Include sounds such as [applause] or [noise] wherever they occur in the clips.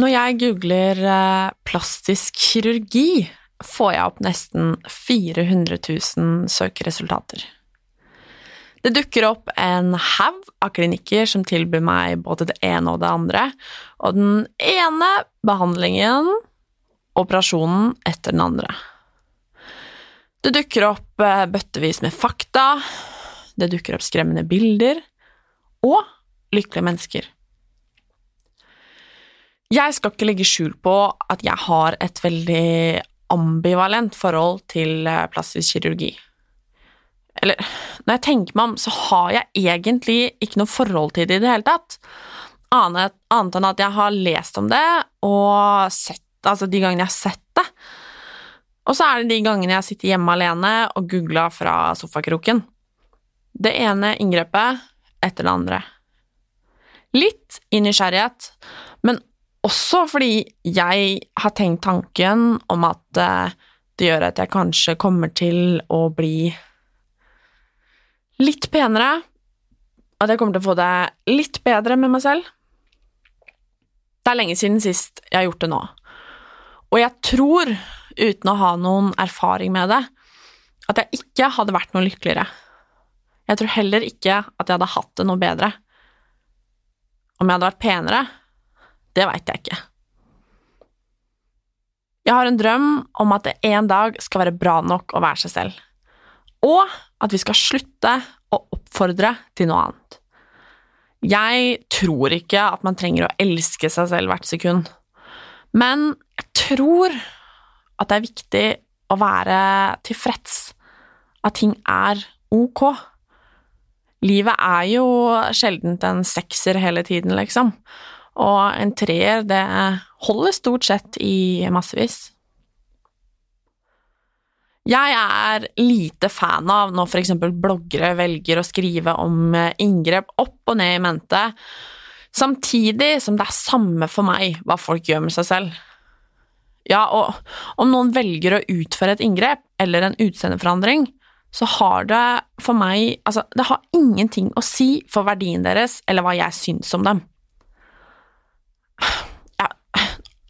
Når jeg googler eh, plastisk kirurgi, får jeg opp nesten 400 000 søkeresultater. Det dukker opp en haug av klinikker som tilbyr meg både det ene og det andre, og den ene behandlingen, operasjonen, etter den andre. Det dukker opp eh, bøttevis med fakta, det dukker opp skremmende bilder, og lykkelige mennesker. Jeg skal ikke legge skjul på at jeg har et veldig ambivalent forhold til eh, plastisk kirurgi. Eller, når jeg tenker meg om, så har jeg egentlig ikke noe forhold til det i det hele tatt. Annet, annet enn at jeg har lest om det og sett Altså de gangene jeg har sett det. Og så er det de gangene jeg sitter hjemme alene og googlar fra sofakroken. Det ene inngrepet etter det andre. Litt i nysgjerrighet, men også fordi jeg har tenkt tanken om at eh, det gjør at jeg kanskje kommer til å bli litt penere, at jeg kommer til å få det litt bedre med meg selv. Det er lenge siden sist jeg har gjort det nå, og jeg tror, uten å ha noen erfaring med det, at jeg ikke hadde vært noe lykkeligere. Jeg tror heller ikke at jeg hadde hatt det noe bedre. Om jeg hadde vært penere, det veit jeg ikke. Jeg har en drøm om at det en dag skal være bra nok å være seg selv, og at vi skal slutte å oppfordre til noe annet. Jeg tror ikke at man trenger å elske seg selv hvert sekund, men jeg tror at det er viktig å være tilfreds, at ting er ok. Livet er jo sjelden en sekser hele tiden, liksom, og en treer, det holder stort sett i massevis. Jeg er lite fan av når for exempel bloggere velger å skrive om eh, inngrep opp og ned i mente, samtidig som det er samme for meg hva folk gjør med seg selv. Ja, og om noen velger å utføre et inngrep eller en utseendeforandring, så har det for meg Altså, det har ingenting å si for verdien deres eller hva jeg syns om dem. Ja,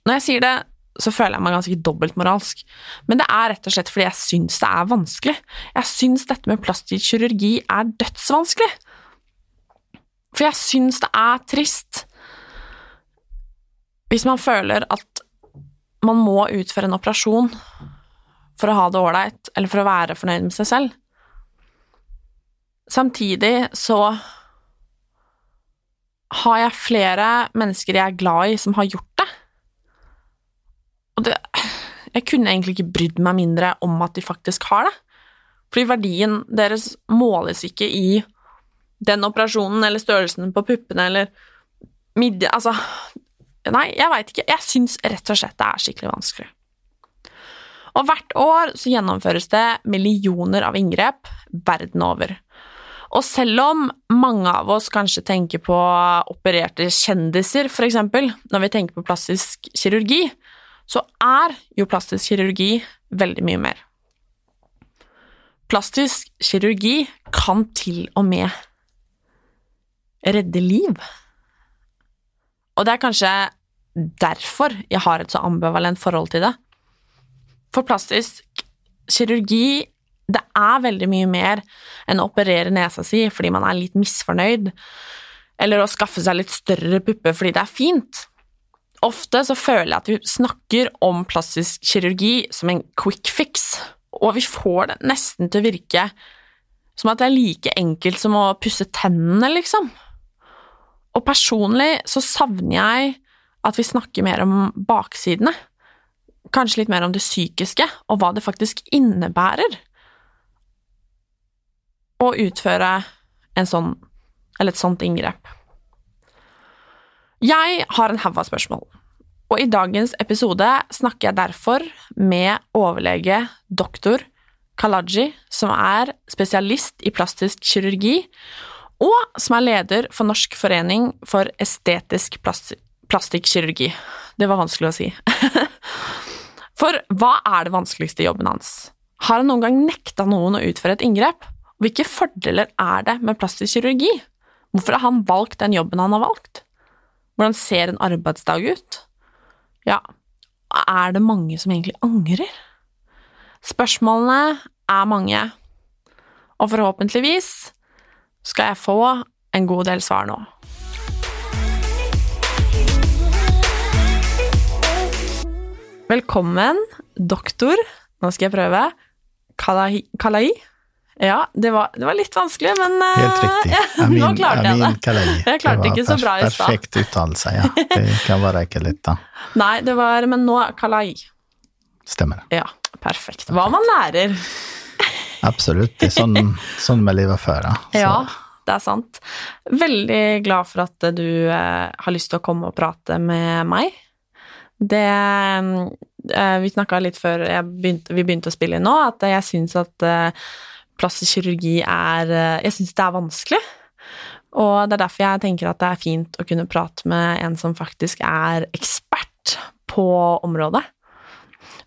når jeg sier det, så føler jeg meg ganske dobbeltmoralsk, men det er rett og slett fordi jeg syns det er vanskelig. Jeg syns dette med plastisk kirurgi er dødsvanskelig. For jeg syns det er trist hvis man føler at man må utføre en operasjon for å ha det ålreit, eller for å være fornøyd med seg selv. Samtidig så har jeg flere mennesker jeg er glad i, som har gjort det. Og det Jeg kunne egentlig ikke brydd meg mindre om at de faktisk har det. Fordi verdien deres måles ikke i den operasjonen eller størrelsen på puppene eller midje... Altså Nei, jeg veit ikke. Jeg syns rett og slett det er skikkelig vanskelig. Og hvert år så gjennomføres det millioner av inngrep verden over. Og selv om mange av oss kanskje tenker på opererte kjendiser, f.eks., når vi tenker på plastisk kirurgi, så er jo plastisk kirurgi veldig mye mer. Plastisk kirurgi kan til og med redde liv. Og det er kanskje derfor jeg har et så ambivalent forhold til det. For plastisk kirurgi det är väldigt mycket mer än att operera näsan si för man är lite missförnöjd. eller att skaffa sig lite större pupper för det är fint. Ofta så känner jag att vi snackar om plastisk kirurgi som en quick fix, och vi får det nästan att å som att det är lika enkelt som att pussa tänderna. liksom. Och personligen så savner jag att vi snackar mer om baksidorna, kanske lite mer om det psykiska och vad det faktiskt innebär och utföra en sånn, eller ett sånt inngrep. Jeg har en haug av spørsmål, og i dagens episode snakker jeg derfor med overlege doktor Kalaji, som er spesialist i plastisk kirurgi, og som er leder for Norsk forening for estetisk plastikkirurgi. Det var vanskelig å si. [laughs] For hva er det vanskeligste i jobben hans? Har han noen gang nekta noen å utføre et inngrep? Hvilke fordeler er det med plastisk kirurgi? Hvorfor har han valgt den jobben han har valgt? Hvordan ser en arbeidsdag ut? Ja, er det mange som egentlig angrer? Spørsmålene er mange, og forhåpentligvis skal jeg få en god del svar nå. Velkommen, doktor, nå skal jeg prøve, Kalai. Kalai? Ja, det var, det var, litt vanskelig, men eh, Helt riktig. [laughs] Amin, nå klarte jeg det. Kalai. Jeg klarte det ikke så bra i stad. Perfekt uttalelse, ja. Det kan være ikke litt, da. Nei, det var Men nå Kalai. Stemmer. Ja, perfekt. Hva man lærer. [laughs] Absolutt. Det er sånn, sånn vi lever før. Så. Ja, det er sant. Veldig glad for at du eh, har lyst til å komme og prate med meg. Det eh, Vi snakka litt før begynte, vi begynte å spille inn nå, at jeg syns at plastisk kirurgi er eh, Jeg syns det er vanskelig. Og det er derfor jeg tenker at det er fint å kunne prate med en som faktisk er ekspert på området.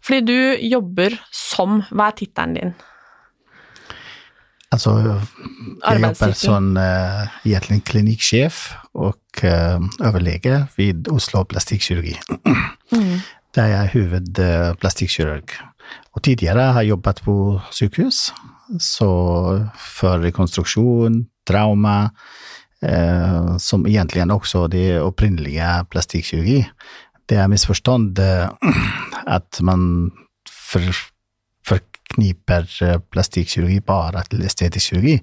Fordi du jobber som Hva er tittelen din? Altså, jeg jobber som uh, egentlig klinikksjef og uh, overlege ved Oslo plastikkirurgi. Mm. Der jeg er hovedplastikkirurg. Og tidligere har jeg jobbet på sykehus, så för rekonstruktion, trauma, eh, som egentligen också det upprinnliga plastikkirurgi. Det är missförstånd eh, att man för, forkniper eh, plastikkirurgi bara till estetisk kirurgi.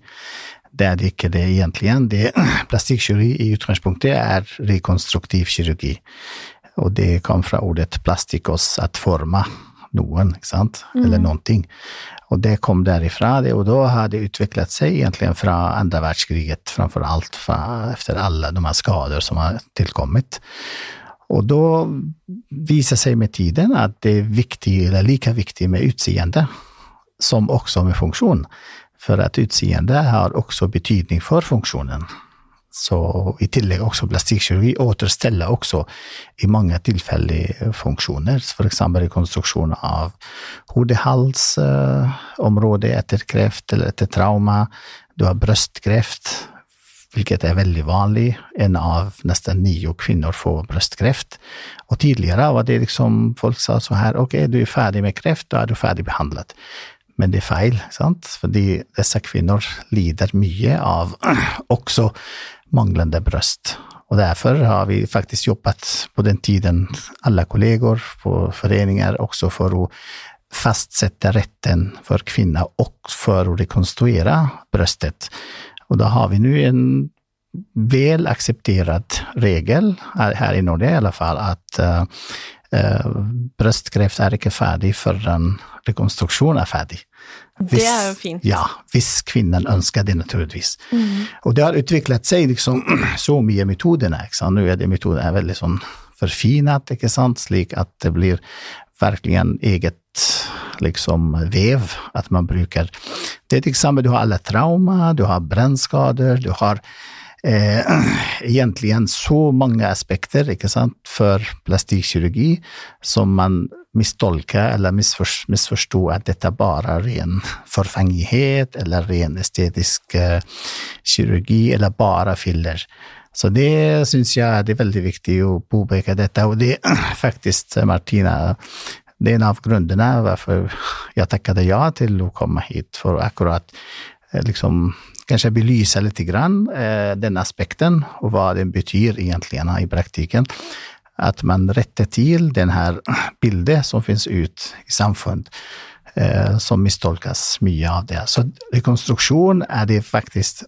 Det är det inte det egentligen. Det, [clears throat] plastikkirurgi i utgångspunkten är rekonstruktiv kirurgi. Och det kom från ordet plastikos, att forma noen, ikke sant, mm. eller noen ting. Og det kom derifra, det, og da har det utviklet seg egentlig fra andre verdenskriget, framfor alt fra, etter alle de skader som har tilkommet. Og da viser seg med tiden at det er viktig, eller like viktig med utseende som også med funksjon. For at utseende har også betydning for funksjonen. Så i tillegg også plastikkirurgi återsteller også i mange tilfeller funksjoner, f.eks. rekonstruksjon av hode-hals-området eh, etter kreft eller etter trauma. Du har brystkreft, hvilket er veldig vanlig. En av nesten nio kvinner får brystkreft. Og tidligere var det liksom folk sa sånn her, ok, du er ferdig med kreft, da er du ferdig behandlet. Men det er feil, sant? fordi disse kvinner lider mye av [clears throat] også manglande bröst. Och därför har vi faktiskt jobbat på den tiden, alla kollegor på föreningar också, för att fastsätta rätten för kvinna och för att rekonstruera bröstet. Och då har vi nu en väl accepterad regel här i Norge, i alla fall, att uh, uh, är er färdig förrän rekonstruktion är färdig. Hvis, det jo fint. Ja, hvis kvinnen ønsker det, naturligvis. Mm. Og det har utviklet seg liksom [clears throat] så metodene. ikke sant? Nå er det metodene er veldig sånn forfinet, ikke sant, slik at det blir virkelig en eget liksom vev at man bruker. Det er det samme, du har alle traumer, du har brennskader, du har eh, [clears throat] egentlig så mange aspekter ikke sant, for plastikkirurgi som man misstolka eller missförstå att detta bara är ren förfänglighet eller ren estetisk eh, kirurgi eller bara filler. Så det syns jag, det är väldigt viktigt att påpeka detta. Och det är [clears throat] faktiskt, eh, Martina, det är en av grunderna varför jag tackade ja till att komma hit, För akkurat eh, liksom kanske belysa lite grann, eh, den aspekten, och vad den betyder egentligen i praktiken. Att man rättar till den här bilden som finns ut i samfund eh, som misstolkas mycket av det. Så rekonstruktion är det faktiskt...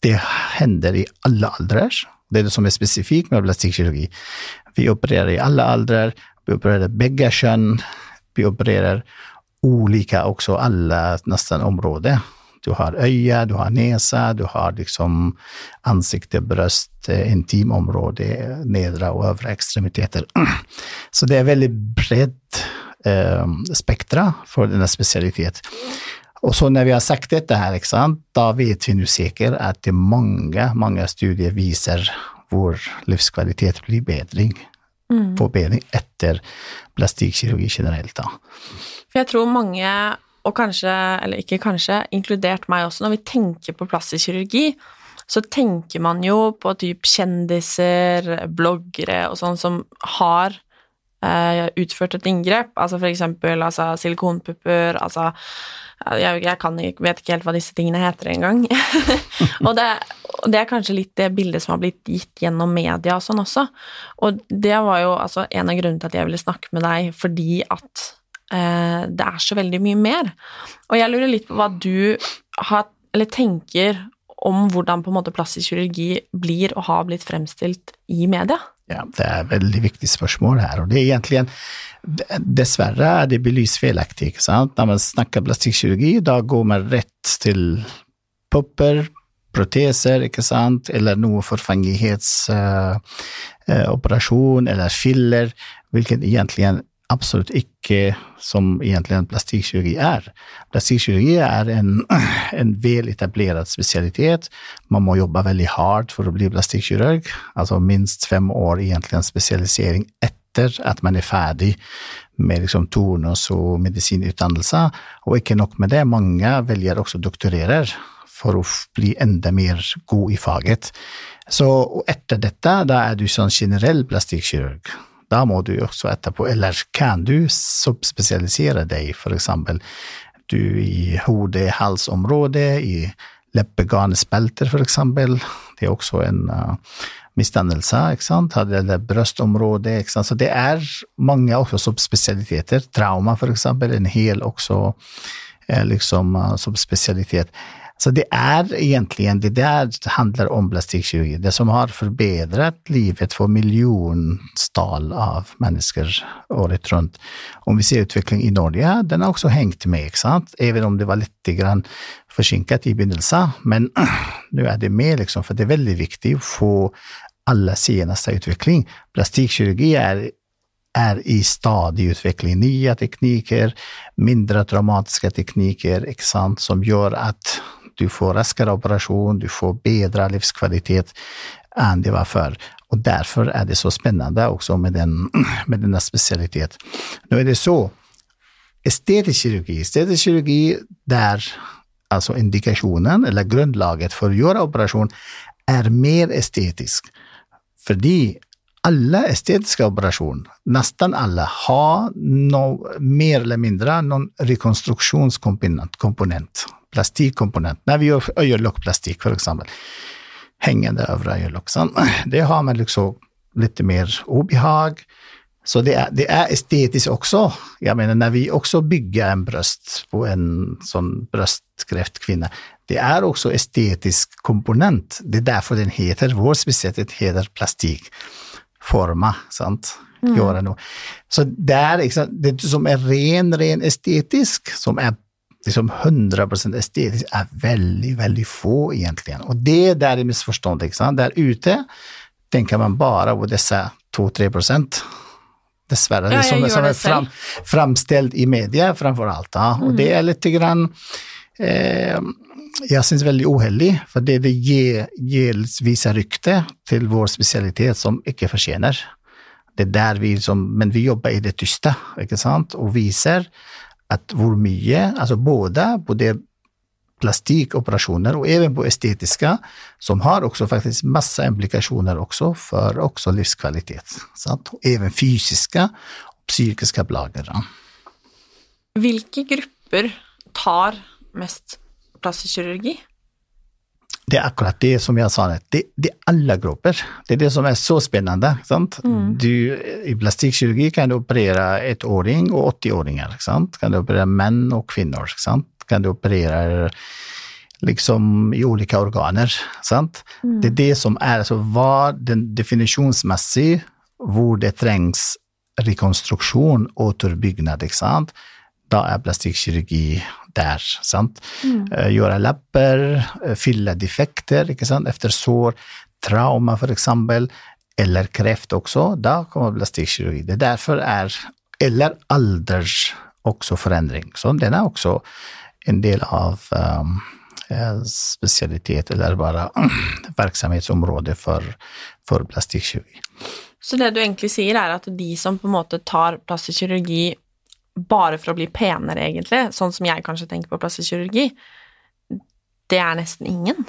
Det händer i alla åldrar. Det är det som är specifikt med plastikkirurgi. Vi opererar i alla åldrar. vi opererar bägge kön. vi opererar olika också, alla nästan områden. Du har øye, du har nese, du har liksom ansikte, bryst, eh, intimområde, nedre og øvre ekstremiteter. [clears throat] Så det er veldig bredt eh, spektra för denna specialitet. Och så när vi har sagt detta här, sant, då vet vi nu säkert att det många, många studier visar vår livskvalitet blir bedring, mm. på bedring efter plastikkirurgi generellt. Då. För jag tror många, och kanske, eller inte kanske, inkluderat mig också, när vi tänker på plastisk kirurgi, så tänker man ju på typ kändisar, bloggare och sånt som har eh, utført et inngrep, altså for eksempel altså, silikonpupper, altså jeg, jeg kan, vet ikke helt hva disse tingene heter engang. [laughs] og, det, og det er kanskje litt det bildet som har blitt gitt gjennom media og sånn også. Og det var jo altså en av grunnene til at jeg ville snakke med deg, fordi at Eh, det er så veldig mye mer. Og jeg lurer litt på hva du har, eller tenker om hvordan på en måte plastisk kirurgi blir og har blitt fremstilt i media. Ja, det är et väldigt viktigt spörsmål här och det är egentligen dessvärre är det belyst felaktigt. Sant? När man snackar plastikkirurgi, då går man rätt till pupper, proteser, ikke sant? eller någon forfengelighetsoperasjon eh, eh, uh, uh, eller filler, vilket egentligen absolut icke som egentligen plastikkirurgi är. Plastikkirurgi är en, [clears throat] en väl etablerad specialitet. Man må jobba väldigt hårt för att bli plastikkirurg, alltså minst fem år egentligen specialisering efter att man är färdig med liksom turnus och medicinutdannelse. Och icke nog med det, många väljer också doktorerar för att bli ännu mer god i faget. Så efter detta, då är du som generell plastikkirurg där må du också äta på, eller kan du subspecialisera dig, för exempel du i hode, halsområde, i leppeganesbelter för exempel. Det är också en eh, uh, misdannelse, sant, eller bröstområde. sant. Så det är många också subspecialiteter. Trauma, för exempel, en hel också eh, liksom uh, subspecialitet. Så det är egentligen, det där handlar om plastikkirurgi, det som har förbättrat livet för miljontal av människor året runt. Om vi ser utvecklingen i Norge, den har också hängt med, sant? även om det var lite grann försinkat i begynnelsen. Men [clears throat] nu är det med, liksom, för det är väldigt viktigt att få alla senaste utveckling. Plastikkirurgi är är i stadig utveckling. Nya tekniker, mindre traumatiska tekniker, sant, som gör att du får raskare operation, du får bättre livskvalitet än det var förr. Och därför är det så spännande också med, den, [clears throat] med denna specialitet. Nu är det så, estetisk kirurgi, estetisk kirurgi där alltså indikationen eller grundlaget för att göra operation är mer estetisk. För alla estetiska operationer, nästan alla, har no, mer eller mindre någon rekonstruktionskomponent plastikkomponent. När vi gör ögonlockplastik för exempel, hängande över ögonlocken, [clears throat] det har man liksom lite mer obehag. Så det är, det är estetiskt också. Jag menar, när vi också bygger en bröst på en sån bröstkräftkvinna, det är också estetisk komponent. Det är därför den heter, vår specialitet heter plastikforma. Sant? Mm. Göra Så det är det som är ren, ren estetisk, som är liksom 100% estetiskt är väldigt, väldigt få egentligen. Och det där är missförståndet. Där ute tänker man bara på dessa 2-3 procent. Dessvärre, ja, som, som är fram, framställd i media framför allt. Ja. Mm. Och det är lite grann, eh, jag syns väldigt oheldig, för det, det ger, ger vissa rykte till vår specialitet som icke förtjänar. Det är där vi, som, men vi jobbar i det tysta, inte sant? Och visar att vår mye, alltså båda, både plastikoperationer och även på estetiska, som har också faktiskt massa implikationer också för också livskvalitet. Sant? Även fysiska och psykiska plagor. Vilka grupper tar mest plastikkirurgi? Det är akkurat det som jag sa, det, det är alla grupper. Det är det som är så spännande. Sant? Mm. Du, I plastikkirurgi kan du operera ettåring och 80-åringar. Sant? Kan du operera män och kvinnor. Sant? Kan du operera liksom i olika organer. Mm. Det är det som är, alltså vad den definitionsmässigt, var det trängs rekonstruktion, återbyggnad, sant? då är plastikkirurgi där. Sant? Mm. Uh, göra läppar, uh, fylla defekter inte sant? efter sår, trauma för exempel, eller kräft också, då kommer plastikkirurgi. Det därför är eller alders också förändring. Så den är också en del av um, specialitet eller bara [clears throat] verksamhetsområde för, för plastikkirurgi. Så det du egentlig sier, er at de som på en måte tar plastisk kirurgi bare for å bli penere, egentlig, sånn som jeg kanskje tenker på plastisk kirurgi, det er nesten ingen?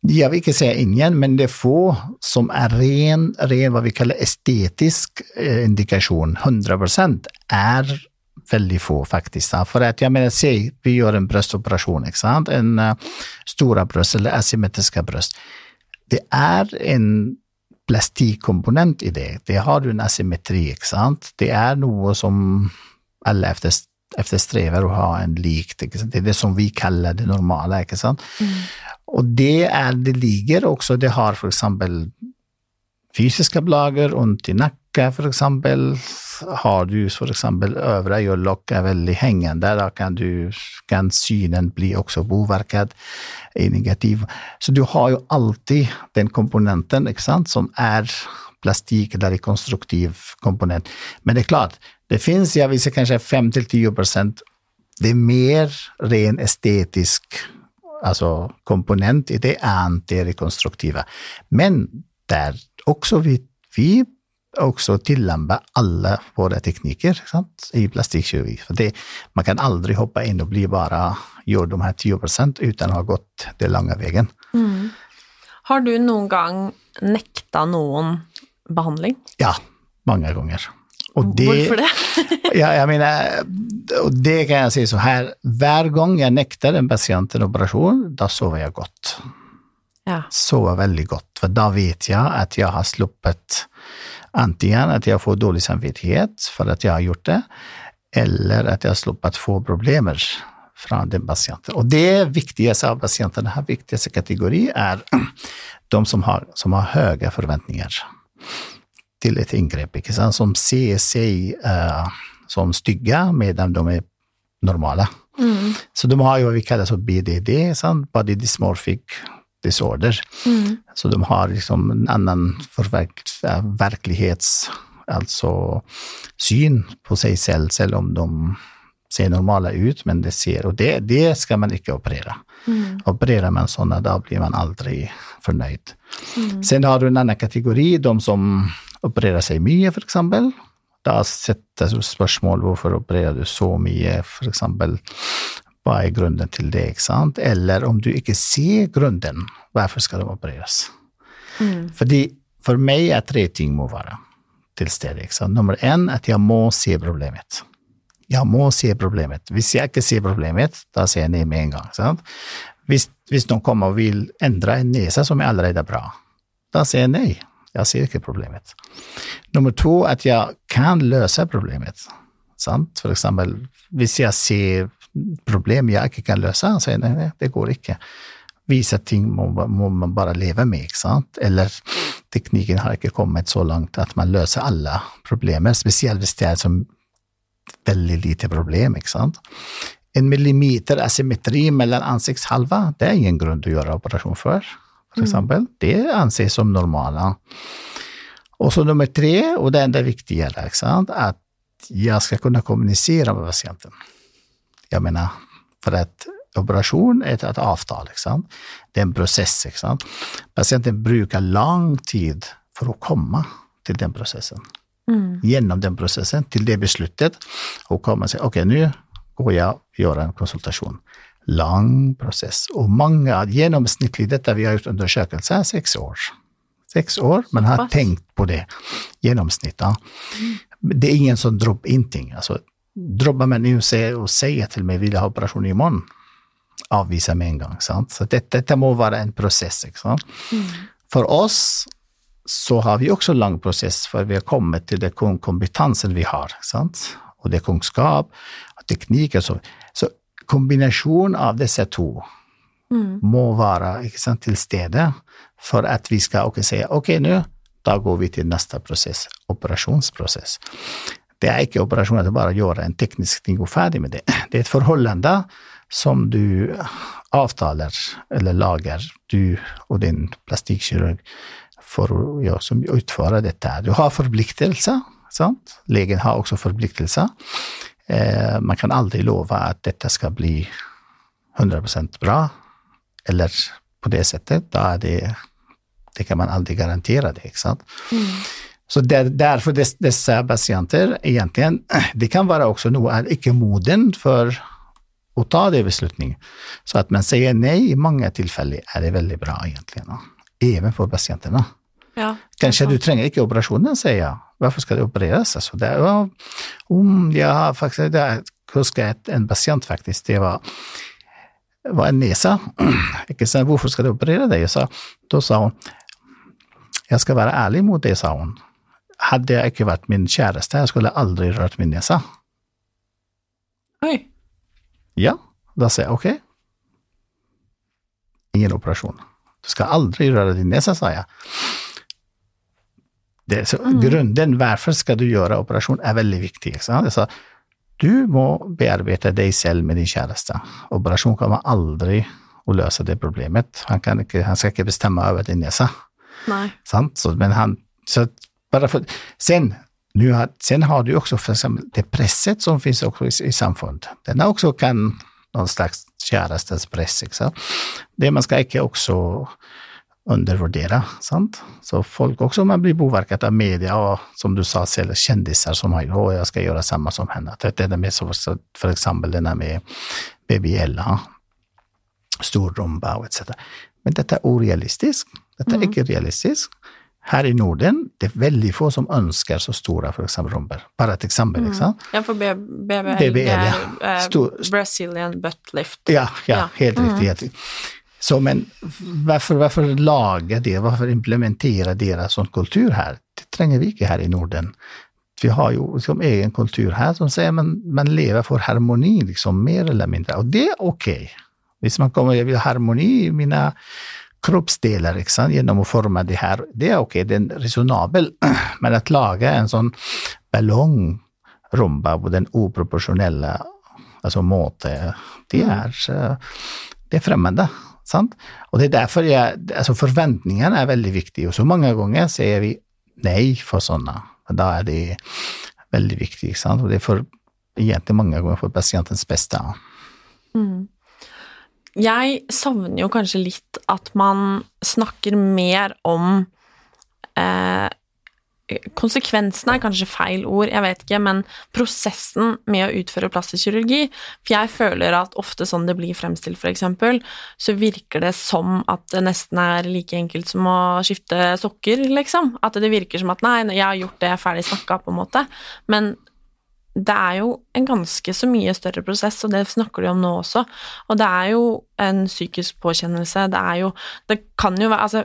Jag vill inte säga ingen, men det är få som är ren, ren vad vi kallar estetisk eh, indikation, 100 procent, är väldigt få faktiskt. För att jag menar, säg vi gör en bröstoperation, sant? en uh, stora bröst eller asymmetriska bröst. Det är en plastikkomponent i det. Det har du en asymmetri, exakt, Det är något som alla eftersträvar att ha en likt. Det är det som vi kallar det normala, inte sant? Mm. Och det, är, det ligger också, det har för exempel fysiska blagor, ont i nacken för exempel. Har du för exempel övre örlock är väldigt hängande, då kan, du, kan synen bli också påverkad i negativ. Så du har ju alltid den komponenten sant, som är plastik eller konstruktiv komponent. Men det är klart, det finns, jag vill säga kanske 5 till 10 procent, det är mer ren estetisk alltså komponent i det än det rekonstruktiva. Men där också vi, vi också tillämpa alla våra tekniker sant, i plastikkirurgi. För det, man kan aldrig hoppa in och bli bara, göra de här 10 procent utan att ha gått den långa vägen. Mm. Har du någon gång nektat någon behandling? Ja, många gånger. Och det, Varför det? [laughs] ja, jag menar, och det kan jag säga så här, varje gång jag nektar en patient en operation, då sover jag gott. Ja. Sover väldigt gott, för då vet jag att jag har sluppit antingen att jag får dålig samvittighet för att jag har gjort det, eller att jag har sluppit få problem från den patienten. Och det viktigaste av patienterna, den viktigaste kategori är [clears throat] de som har, som har höga förväntningar till ett ingrepp, som ser sig uh, som stygga medan de är normala. Mm. Så de har ju vad vi kallar för BDD, sant? Body Dysmorphic Disorder. Mm. Så de har liksom en annan förverk verklighets, alltså syn på sig själv, selv om de ser normala ut, men det ser, och det, det ska man inte operera. Mm. Opererar man sådana, då blir man aldrig förnöjd. Mm. Sen har du en annan kategori, de som opererar sig mycket för exempel. Da setter du spørsmål hvorfor opererer du så mye, eksempel. Hva er grunnen til det? ikke sant? Eller om du ikke ser grunnen, hvorfor skal det opereres? Mm. Fordi for meg er tre ting må være til stede. ikke sant? Nummer én at jeg må se problemet. Jeg må se problemet. Hvis jeg ikke ser problemet, da ser jeg ned med en gang. sant? Hvis, hvis noen kommer og vil endre en nese som er allerede bra, da sier jeg nei. Jag ser inte problemet. Nummer två, att jag kan lösa problemet. Sant? För exempel, om jag ser problem jag inte kan lösa, så nej, nej, det går inte. Vissa ting må, må man bara leva med, sant? eller tekniken har inte kommit så långt att man löser alla problem, speciellt om det är som väldigt lite problem. Sant? En millimeter asymmetri mellan ansiktshalva, det är ingen grund att göra operation för till mm. exempel. Det anses som normala. Och så nummer tre, och det enda viktigare, att jag ska kunna kommunicera med patienten. Jag menar, för att operation är ett avtal, liksom. det är en process. Liksom. Patienten brukar lång tid för att komma till den processen. Mm. Genom den processen till det beslutet och komma och säga, okej okay, nu går jag och gör en konsultation lång process. Och många, genomsnittligt, detta vi har gjort undersökelser, sex år. Sex år, man har What? tänkt på det. Genomsnitt. Ja. Mm. Det är ingen som droppar ingenting. Alltså, droppar man nu och säger till mig, vill jag ha operation imorgon? Avvisa med en gång. Sant? Så det, detta må vara en process. Mm. För oss så har vi också en lång process, för vi har kommit till den kompetensen vi har. Sant? Och det är kunskap, och teknik och så. Kombination av dessa två mm. må vara sant, till stede för att vi ska okay, säga okej okay, nu, då går vi till nästa process, operationsprocess. Det är inte operation att bara göra en teknisk ting och färdig med det. [clears throat] Det är ett förhållande som du avtalar eller lagar, du och din plastikkirurg, för att ja, som utföra detta. Du har förpliktelser Sant? Legen har också förpliktelser. Eh, man kan aldrig lova att detta ska bli 100% bra, eller på det sättet. Då är det, det kan man aldrig garantera det. Sant? Mm. Så där, därför dess, dessa patienter egentligen, [clears throat] det kan vara också nog är icke moden för att ta det beslutningen. Så att man säger nej i många tillfällen är det väldigt bra egentligen. Även för patienterna. Ja, Kanske du tränger inte operationen, säger jag. Varför ska det opereras? Alltså, det, ja, um, jag har faktiskt, jag huskar en patient faktiskt, det var, var en näsa. [clears throat] Jag sa, varför ska du operera dig? Så, då sa hon, jag ska vara ärlig mot dig, sa hon. Hade jag inte varit min käraste, jag skulle aldrig rört min näsa. Oj. Ja, då säger jag okej. Okay. Ingen operation. Du ska aldrig röra din näsa, sa jag. Det, så mm. Grunden varför ska du göra operation är väldigt viktig. Så, så, du må bearbeta dig själv med din käraste. Operation kommer aldrig att lösa det problemet. Han, kan inte, han ska inte bestämma över din näsa. Nej. Sant? Så, men han, så bara för, sen, nu har, sen har du också för exempel det presset som finns också i, i samfund. Den också kan någon slags kärastens press. Så. Det man ska inte också undervärdera. Sant? Så folk också man blir påverkade av media och som du sa, kändisar som har oh, jag ska göra samma som henne. Det är med så, för exempel den här med BBL, stor rumba och etc. Men detta är orealistiskt. Detta är mm. icke realistiskt. Här i Norden, det är väldigt få som önskar så stora för exempel rumpor. Bara ett exempel. Mm. Liksom. Jag får BBL, BBL ja. Äh, Brazilian butt lift. Ja, ja, ja. helt mm. riktigt. Så men varför, varför laga det? Varför implementera deras som kultur här? Det tränger vi inte här i Norden. Vi har ju liksom egen kultur här som säger att man, man lever för harmoni, liksom, mer eller mindre. Och det är okej. Okay. Man kommer, jag vill ha harmoni i mina kroppsdelar liksom, genom att forma det här, det är okej, okay, det är resonabel. [clears throat] Men att laga en sån ballong rumba på den oproportionella alltså måte, det mm. är, det är främmande. Sant? Och det är därför jag, alltså förväntningarna är väldigt viktiga och så många gånger säger vi nej för sådana. Då är det väldigt viktigt. Sant? Och det är för, egentligen många gånger för patientens bästa. Mm. Jag savner ju kanske lite att man snackar mer om eh, Konsekvensen er kanskje feil ord, jeg vet ikke, men prosessen med å utføre plastisk kirurgi. For jeg føler at ofte sånn det blir fremstilt, f.eks., så virker det som at det nesten er like enkelt som å skifte sokker, liksom. At det virker som at nei, jeg har gjort det, jeg er ferdig snakka, på en måte. Men det er jo en ganske så mye større prosess, og det snakker de om nå også. Og det er jo en psykisk påkjennelse. Det er jo Det kan jo være Altså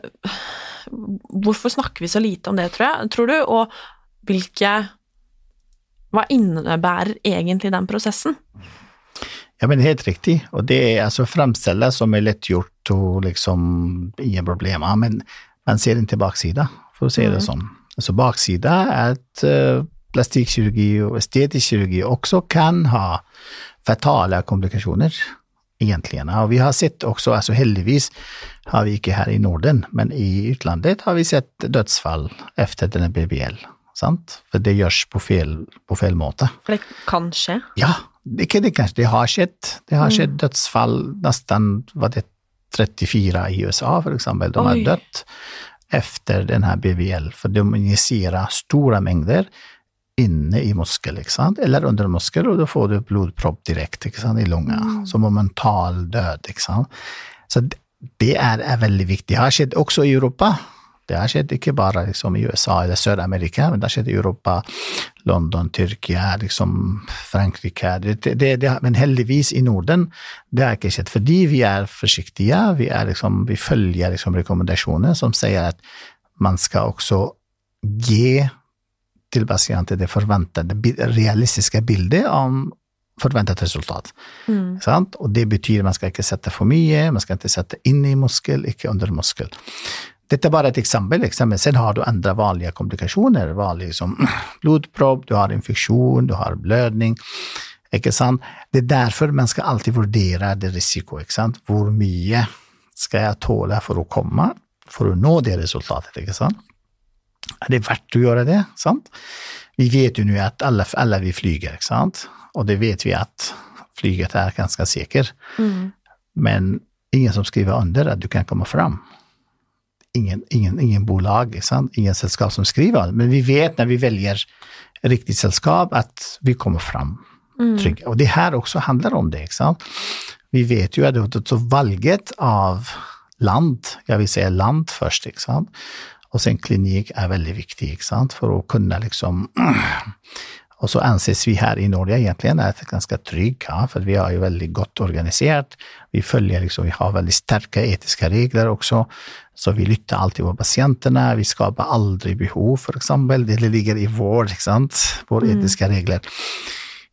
Hvorfor snakker vi så lite om det, tror, jeg, tror du? Og hvilke Hva innebærer egentlig den prosessen? Ja, men helt riktigt. Och det är alltså framställa som är lätt gjort och liksom inga problem. Men man ser inte baksida, för att se mm. det som. Alltså baksida är att uh, plastikkirurgi och estetisk kirurgi också kan ha fatala komplikationer egentligen. Och vi har sett också, alltså heldigvis har vi inte här i Norden, men i utlandet har vi sett dödsfall efter den här BBL. Sant? För det görs på fel, på fel måte. Det kan ske? Ja, det, det, kanske, det har skett. Det har mm. skett dödsfall nästan, var det 34 i USA för exempel, de Oj. har dött efter den här BBL, för de injicerar stora mängder inne i muskel, liksom, eller under muskel och då får du blodpropp direkt liksom, i lungan, mm. som momental död. Liksom. Så det är, är väldigt viktigt. Det har skett också i Europa. Det har skett inte bara liksom, i USA eller Sydamerika, men det har skett i Europa, London, Turkiet, liksom Frankrike. Det, det, det, men heldigvis i Norden, det har inte skett, för vi är försiktiga. Vi, är liksom, vi följer liksom rekommendationer som säger att man ska också ge till patienter det förväntade, realistiska bilder om förväntat resultat. Mm. Sant? Och det betyder att man ska inte sätta för mycket, man ska inte sätta in i muskel, inte under muskel. Detta är bara ett exempel, exempel. Sen har du andra vanliga komplikationer, vanliga som [clears throat] blodpropp, du har infektion, du har blödning. Inte sant? Det är därför man ska alltid värdera det risiko. Sant? Hur mycket ska jag tåla för att komma, för att nå det resultatet? Inte sant? Är det värt att göra det? Sant? vi vet ju nu att alla, alla vi flyger, sant? och det vet vi att flyget är ganska säkert. Mm. Men ingen som skriver under att du kan komma fram. Ingen, ingen, ingen bolag, sant? ingen sällskap som skriver. Men vi vet när vi väljer riktigt sällskap att vi kommer fram Mm. trygga. Och det här också handlar om det. Sant? Vi vet ju att så valget av land, jag vill säga land först, inte och sen klinik är väldigt viktig inte sant? för att kunna liksom [clears throat] och så anses vi här i Norge egentligen är ganska trygga, för vi har ju väldigt gott organiserat. Vi följer liksom, vi har väldigt starka etiska regler också. Så vi lyssnar alltid på patienterna, vi skapar aldrig behov för exempel. Det ligger i vår, inte sant? vår Mm. etiska regler.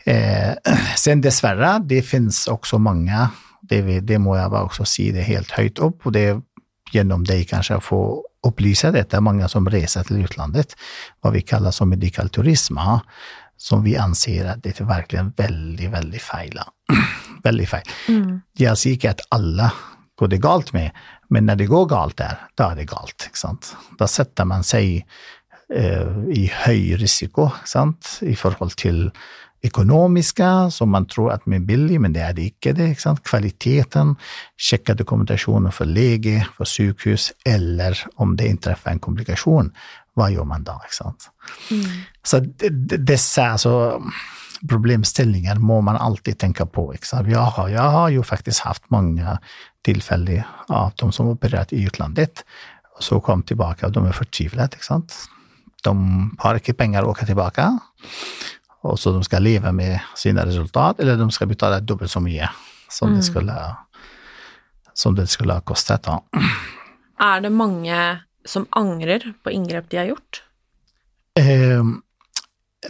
Eh, [clears throat] sen dessvärre, det finns också många, det, det må jag bara också säga det helt höjt upp och det genom dig kanske att få upplysa detta, många som reser till utlandet, vad vi kallar som medical turism, som vi anser att det är verkligen väldigt, väldigt fel. [clears throat] väldigt fel. Mm. Jag säger inte att alla går det galt med, men när det går galt där, då är det galt. Sant? Då sätter man sig eh, i hög risiko sant? i förhållande till ekonomiska, som man tror att är billig, men det är det inte. Det, inte sant? Kvaliteten, checka dokumentationen för läge, för sjukhus, eller om det inträffar en komplikation, vad gör man då? Inte sant? Mm. Så dessa alltså, problemställningar må man alltid tänka på. Inte sant? Jag, har, jag har ju faktiskt haft många tillfällen av de som opererat i utlandet och så kom tillbaka och de är förtvivlade. Inte sant? De har inte pengar att åka tillbaka och så de ska leva med sina resultat eller de ska betala dubbelt så mycket som, Mm. det, skulle, som det skulle ha kostat. Då. Er det mange som angrer på inngrep de har gjort? Eh,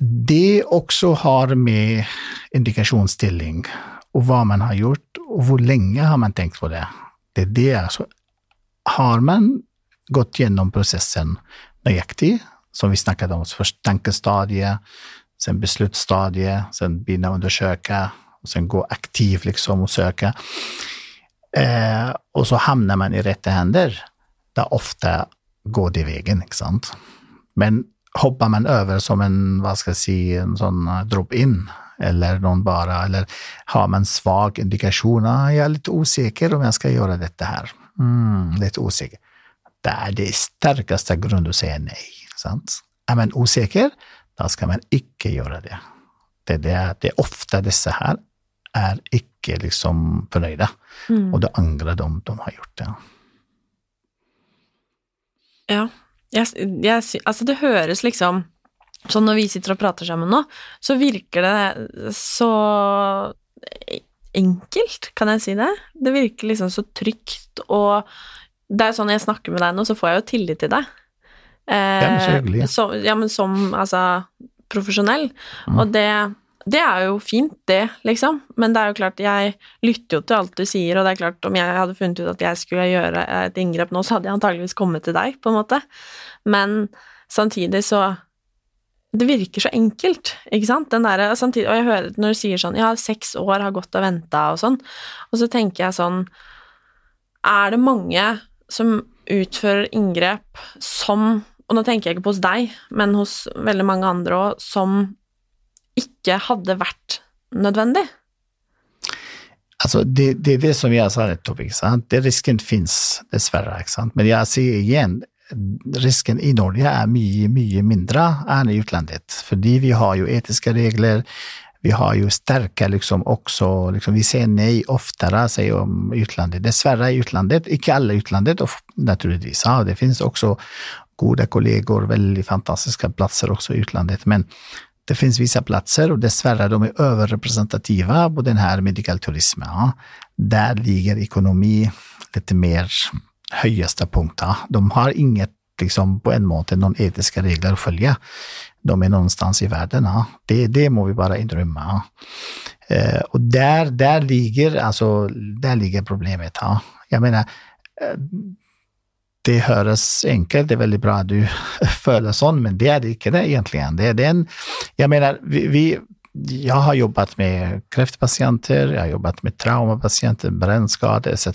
det också har med indikationsställning och vad man har gjort och hur länge har man tänkt på det. Det är det alltså. Har man gått igenom processen nöjaktigt, som vi snackade om, först tankestadie, sen beslutsstadie, sen börja undersöka och sen gå aktivt liksom och söka. Eh, och så hamnar man i rätta händer, där ofta går det vägen, sant? Men hoppar man över som en, vad ska jag säga, en sån eh, drop-in eller någon bara, eller har man svag indikation, ah, jag är lite osäker om jag ska göra detta här. Mm, lite osäker. Det är det starkaste grund att säga nej. Sant? Är man osäker, då ska man icke göra det. Det, det, är, det är ofta dessa här är icke liksom förnöjda Mm. och då ångrar de de har gjort det. Ja. Jeg, sy- altså det høres liksom Sånn når vi sitter og prater sammen nå, så virker det så enkelt, kan jeg si det? Det virker liksom så trygt, og det jo sånn når jeg snakker med deg nå, så får jeg jo tillit til deg. Eh. Så, ja, men som altså profesjonell. Mm. Og det, det er jo fint, det, liksom. Men det er jo klart, jeg lytter jo til alt du sier, og det er klart, om jeg hadde funnet ut at jeg skulle gjøre et inngrep nå, så hadde jeg antageligvis kommet til deg, på en måte. Men samtidig så Det virker så enkelt, ikke sant? Der, samtidig, og jeg hører når du sier sånn Ja, seks år har gått og venta og sånn, og så tenker jeg sånn Er det mange som utfører inngrep som Og nå tenker jeg ikke på hos deg, men hos veldig mange andre òg, som ikke hadde vært nødvendig? Alltså det, det är det som jag sa nettopp. Det risken finns dessvärre, ikke sant? Men jag säger igen, risken i Norge är mycket, mycket mindre än i utlandet. För vi har ju etiska regler, vi har ju starka liksom också, liksom vi säger nej oftare, säger om utlandet. Dessvärre i utlandet, inte alla i utlandet och naturligtvis, ja, det finns också goda kollegor, väldigt fantastiska platser också i utlandet, men det finns vissa platser och dessvärre de är överrepresentativa på den här medical turismen. Ja. Där ligger ekonomi lite mer högsta punkt. Ja. De har inget, liksom, på en måte, någon etiska regler att följa. De är någonstans i världen. Ja. Det, det må vi bara inrymma. Ja. Eh, och där, där, ligger, alltså, där ligger problemet. Ja. Jag menar, eh, det höres enkelt, det är väldigt bra att du [laughs] följer sånt, men det är det inte det egentligen. Det är den, jag menar, vi, vi, jag har jobbat med kräftpatienter, jag har jobbat med traumapatienter, brännskador etc.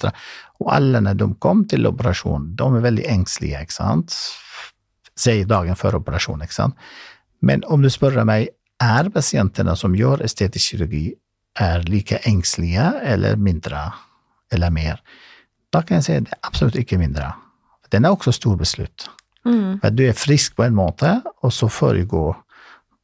Och alla när de kom till operation, de är väldigt ängsliga, inte sant? Säg dagen före operation, inte sant? Men om du frågar mig är patienterna som gör estetisk kirurgi är lika ängsliga eller mindre eller mer? Då kan jag säga att det är absolut inte mindre. Den är också stor beslut. Mm. För du är frisk på en måte, och så föregår,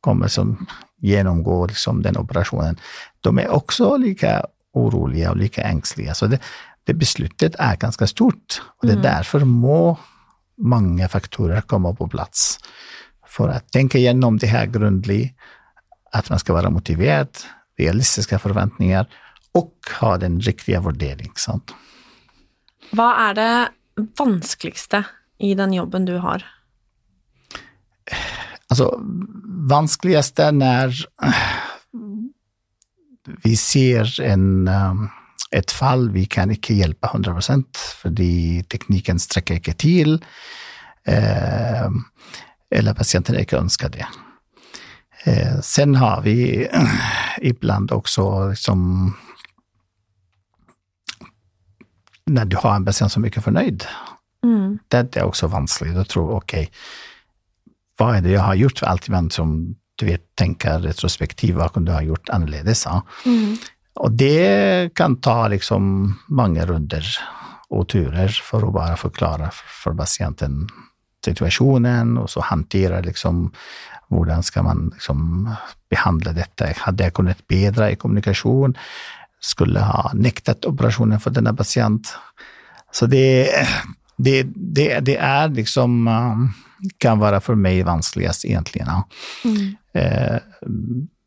kommer som genomgå liksom den operationen. De är också lika oroliga och lika ängsliga. Så det, det beslutet är ganska stort. Och det är därför må många faktorer komma på plats. För att tänka igenom det här grundligt, att man ska vara motiverad, realistiska förväntningar och ha den riktiga värderingen. Hva er det vanskeligste i den jobben du har? Alltså, vanskligaste när eh, vi ser en, eh, ett fall vi kan inte hjälpa 100 procent, för tekniken sträcker inte till, eh, eller patienten inte önskar det. Sen har vi ibland också liksom, när du har en patient som är mycket förnöjd. Mm. Det är också vanskligt att tro, okej, okay, vad är det jag har gjort för allt som du vet, tänka retrospektivt, vad kunde du ha gjort annorlunda? Mm. Och det kan ta liksom många runder och turer för att bara förklara för patienten situationen och så hantera liksom hur ska man liksom behandla detta? Hade jag kunnat bättre i kommunikation? Skulle ha nektat operationen för denna patient? Så det, det, det, det är liksom, kan vara för mig vanskligast egentligen. Mm. Eh,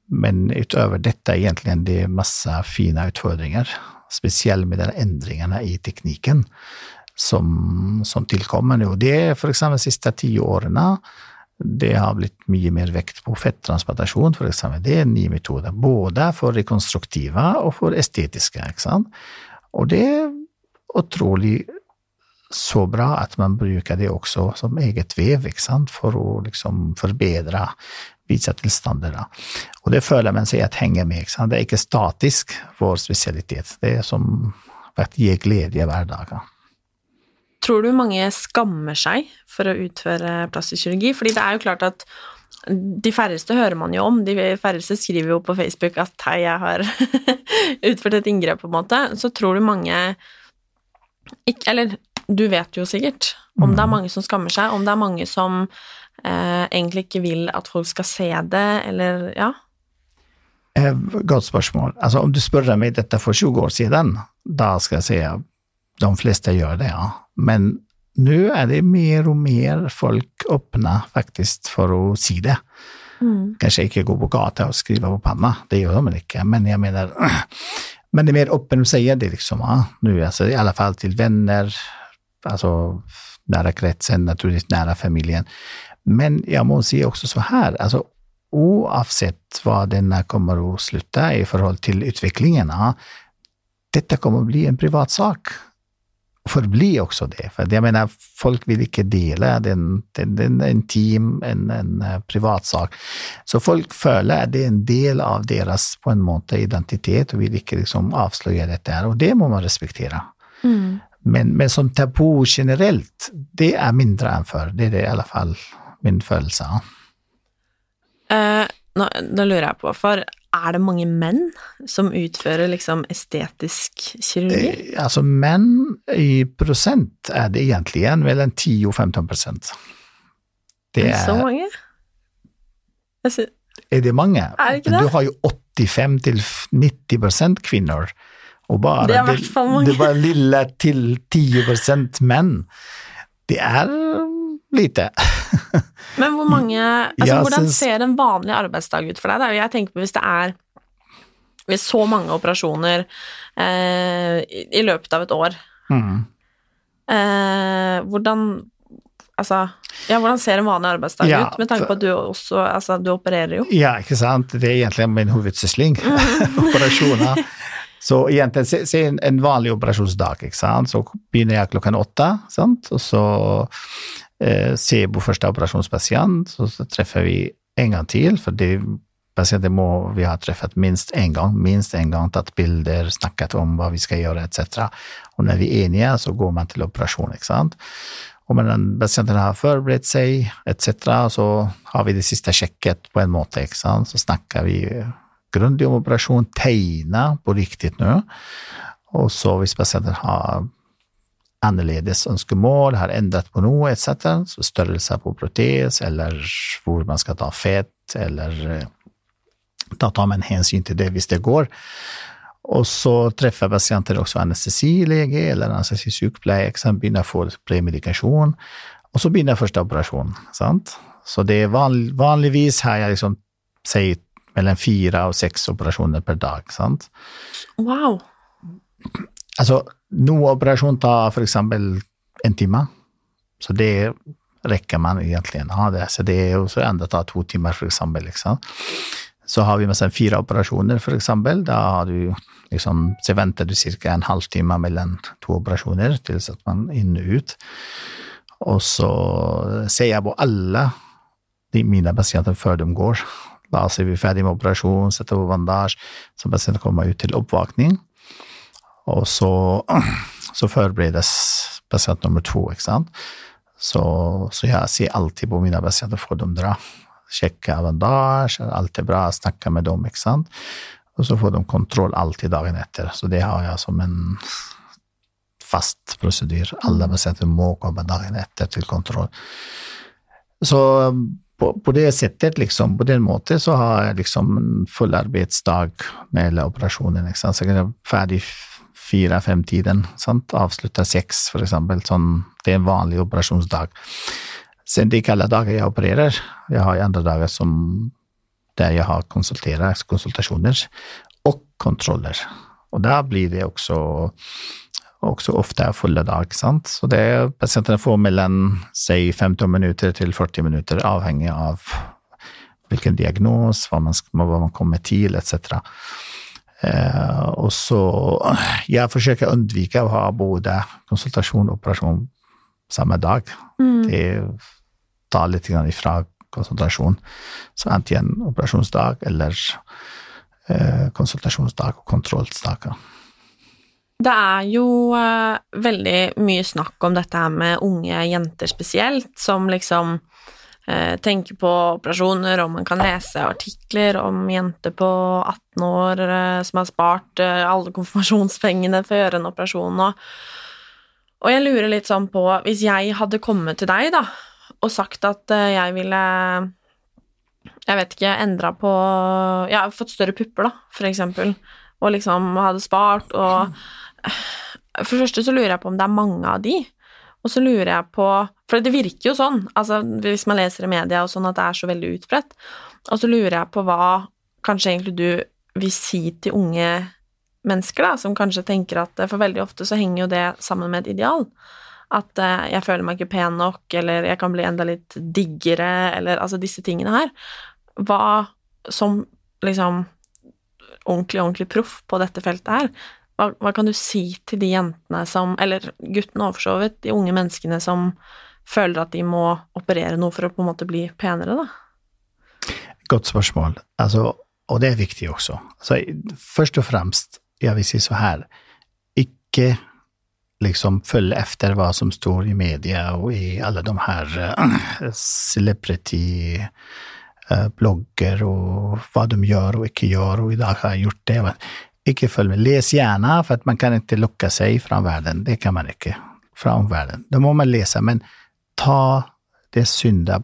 men utöver detta egentligen det är massa fina utfordringar, speciellt med de ändringarna i tekniken som, som tillkommer nu. Och det är för exempel de sista tio åren det har blivit mycket mer vikt på fettransplantation, för exempel. Det är en ny metod, både för rekonstruktiva och för estetiska. Och det är otroligt så bra att man brukar det också som eget väv, för att liksom förbättra vissa tillstånd. Och det följer man sig att hänga med. Det är inte statisk, vår specialitet. Det är som att ge glädje varje dag. Tror du mange skammer seg for å utføre plastisk kirurgi? Fordi det er jo klart at de færreste hører man jo om. De færreste skriver jo på Facebook at 'hei, jeg har [laughs] utført et inngrep', på en måte. Så tror du mange ikke, Eller du vet jo sikkert om det er mange som skammer seg, om det er mange som eh, egentlig ikke vil at folk skal se det, eller ja? Eh, godt spørsmål. Altså, om du spør meg dette for 20 år siden, da skal jeg si de flesta gör det, ja. Men nu är det mer och mer folk öppna faktiskt för att se det. Mm. Kanske inte gå på gatan och skriva på panna, det gör de inte, men jag menar, [clears throat] men det är mer öppen att säga det liksom, ja. nu, alltså i alla fall till vänner, alltså nära kretsen, naturligtvis nära familjen. Men jag måste säga också så här, alltså oavsett vad denna kommer att sluta i förhållande till utvecklingen, ja, detta kommer att bli en privat sak förbli också det. För jag menar, folk vill inte dela, den, den, den är intim, en, en uh, privat sak. Så folk följer att det är en del av deras, på en måte, identitet och vill inte liksom avslöja det där. Och det må man respektera. Mm. Men, men som tabu generellt, det är mindre än förr. Det är det i alla fall min födelse. Uh, nå, nå lurer jeg på, for är det många män som utför liksom estetisk kirurgi? Eh, alltså män i procent är det egentligen mellan 10 och 15 procent. Det är så många? Alltså, är det många? Är det det? Du har ju 85 till 90 procent kvinnor. Och bara det, är det bara lilla till 10 procent män. Det är lite. [laughs] Men hvor mange altså, Hvordan synes... ser en vanlig arbeidsdag ut for deg? Da? Jeg tenker på hvis det er hvis så mange operasjoner eh, i løpet av et år mm. eh, Hvordan Altså, ja, hvordan ser en vanlig arbeidsdag ja, ut, med tanke på at du også altså, du opererer jo? Ja, ikke sant. Det er egentlig min hovedsysling. Mm. [laughs] Operasjoner. Så egentligen, se, se en, en, vanlig operationsdag, ikke sant? så begynner jeg klokken åtte, sant? og så eh, SEBO första operationspatient, så, så träffar vi en gång till, för det patienter må vi ha träffat minst en gång, minst en gång, tagit bilder, snackat om vad vi ska göra etc. Och när vi är eniga så går man till operation, exakt. Och medan patienten har förberett sig etc. så har vi det sista checket på en måte. Så snackar vi grundlig om operation, tejna på riktigt nu. Och så om patienten har annorledes önskemål, har ändrat på något etc. Så störelse på protes eller var man ska ta fett eller då tar man hänsyn till det visst det går. Och så träffar patienten också anestesiläge eller anestesisjukpleier, börjar få premedikation. Och så börjar första operation. Sant? Så det är van, vanligtvis har jag liksom, säg mellan fyra och sex operationer per dag. Sant? Wow. Alltså, någon operation tar för exempel en timme. Så det räcker man egentligen Ja, det. Så det är också ändå tar två timmar för exempel. Liksom. Så har vi med fyra operationer för exempel. Då har du liksom, så väntar du cirka en halvtimme mellan två operationer tills att man är inne och ut. Och så ser jag på alla mina patienter för de går. Då ser vi färdig med operation, sätter på bandage, så patienten kommer ut till uppvakning. Och så, [clears throat] så förbereds patient nummer två. Så, så jag ser alltid på mina patienter, får de dra, checka bandage, allt är bra, snacka med dem. Och så får de kontroll alltid dagen efter. Så det har jag som en fast procedur. Alla patienter må komma dagen efter till kontroll. Så på, på det sättet, liksom, på den måten, så har jag liksom en full arbetsdag med operationen. Liksom. Så jag är färdig fyra, fem tiden, sant? sex för exempel. Det är en vanlig operationsdag. Sen det är inte alla dagar jag opererar. Jag har andra dagar som där jag har konsultationer och kontroller. Och där blir det också, också ofta fulla dag. Sant? Så det är, patienterna får mellan, säg 15 minuter till 40 minuter avhängigt av vilken diagnos, vad man, vad man kommer till etc. Eh, och så, jag försöker undvika att ha både konsultation och operation samma dag. Mm. Det tar lite grann ifrån konsultation. Så antingen operationsdag eller eh, konsultasjonsdag og kontrolldager. Det er jo eh, veldig mye snakk om dette her med unge jenter spesielt, som liksom eh, på operationer och man kan läsa artiklar om jenter på 18 år eh, som har sparat eh, konfirmationspengarna konfirmasjonspengene for å en operation. Och jag jeg lurer lite sån på, om jag hade kommit till dig då och sagt att eh, jag ville jag vet inte, ändra på jag har fått större pupper, då, för exempel. Och liksom hade sparat och... Eh, för det första så lurar jag på om det är många av de. Och så lurar jag på For det virker jo sånn, altså hvis man leser i media og sånn, at det er så veldig utbredt. Og så lurer jeg på hva kanskje egentlig du vil si til unge mennesker, da, som kanskje tenker at eh, For veldig ofte så henger jo det sammen med et ideal. At eh, jeg føler meg ikke pen nok, eller jeg kan bli enda litt diggere, eller altså disse tingene her. Hva som liksom ordentlig, ordentlig proff på dette feltet her, hva, hva, kan du si til de jentene som, eller guttene så vidt, de unge menneskene som føler at de må operere noe for å på en måte bli penere, da? Godt spørsmål. Altså, og det er viktig også. Altså, først og fremst, jeg vil si så her, ikke liksom følge efter vad som står i media och i alla de här uh, eh, celebrity uh, blogger och vad de gör och gjør, gör och dag har jeg gjort det. Ikke følg med. Läs gärna för man kan inte locka sig från världen. Det kan man inte. Från omvärlden. Då må man läsa, men ta det synda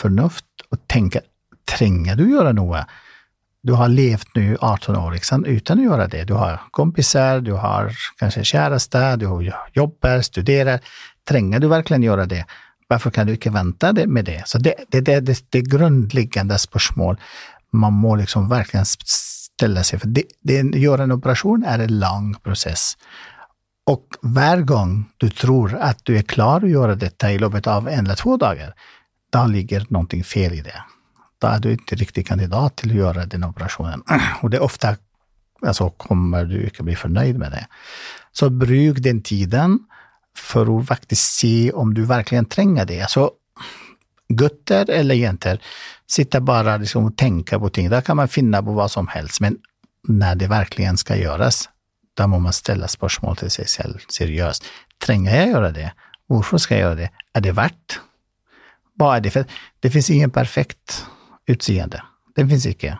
förnuft och tänka, tränger du göra något? du har levt nu 18 år liksom, utan att göra det. Du har kompisar, du har kanske käresta, du jobbar, studerar. Tränger du verkligen göra det? Varför kan du inte vänta med det? Så det, det, det, det, det grundläggande spörsmål man må liksom verkligen ställa sig. För det, det, göra en operation är en lång process. Och varje gång du tror att du är klar att göra detta i loppet av en eller två dagar, då ligger någonting fel i det då är du inte riktigt kandidat till att göra den operationen. [clears throat] Och det är ofta alltså, kommer du inte bli förnöjd med det. Så bruk den tiden för att faktiskt se om du verkligen tränger det. Alltså, gutter eller jenter, sitta bara liksom och tänka på ting. Där kan man finna på vad som helst, men när det verkligen ska göras, då måste man ställa spörsmål till sig själv seriöst. Tränger jag göra det? Varför ska jag göra det? Är det värt? Vad är det för? Det finns ingen perfekt utseende. Det finns icke.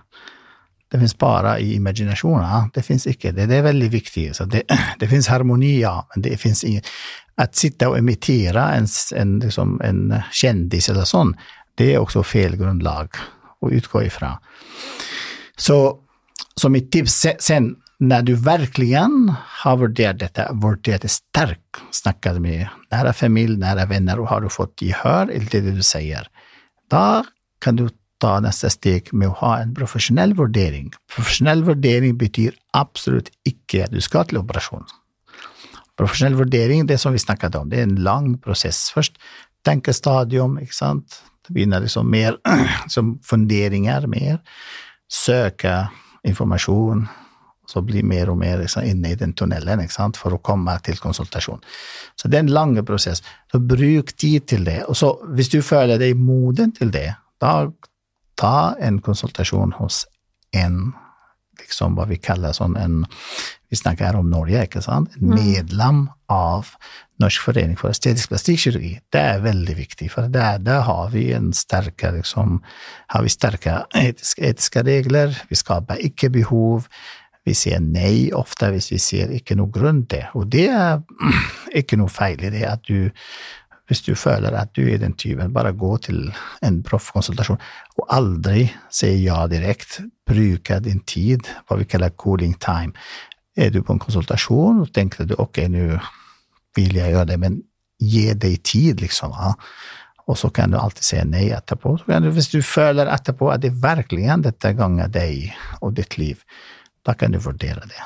Det finns bara i imaginationen. Det finns icke. Det, det är väldigt viktigt. Så det, [clears throat] det finns harmoni, ja, men det finns inget. Att sitta och imitera en, en, liksom en kändis eller sån, det är också fel grundlag att utgå ifrån. Så, så mitt tips, sen när du verkligen har värderat detta, värderat det starkt, snackat med nära familj, nära vänner och har du fått gehör i det du säger, då kan du ta nästa steg med att ha en professionell värdering. Professionell värdering betyder absolut icke att du ska till operation. Professionell värdering, det som vi snackade om, det är en lång process. Först tankestadium, inte sant? Det blir liksom mer [clears throat] som funderingar, mer söka information, så blir mer och mer liksom, inne i den liksom, för att komma till konsultation. Så det är en lång process. Så bruk tid till det. Och så, om du följer dig moden till det, då ta en konsultation hos en, liksom vad vi kallar som en, vi snackar här om Norge, sant? En mm. medlem av Norsk förening för estetisk plastikkirurgi. Det är väldigt viktigt, för där, där har vi en starkare, liksom, har vi starka etiska, etiska regler, vi skapar icke-behov, vi ser nej ofta hvis vi ser ikke noe grunn til. Og det er [clears throat] ikke noe feil i det at du hvis du føler at du er den typen, bare gå til en proffkonsultasjon og aldri si ja direkte. Bruke din tid, hva vi kaller cooling time. Er du på en konsultasjon og tenker du ok, nå vil jeg gjøre det, men gi deg tid, liksom. Ja. Og så kan du alltid si nei etterpå. Du, hvis du føler etterpå at det virkelig dette gånger deg og ditt liv, da kan du vurdere det.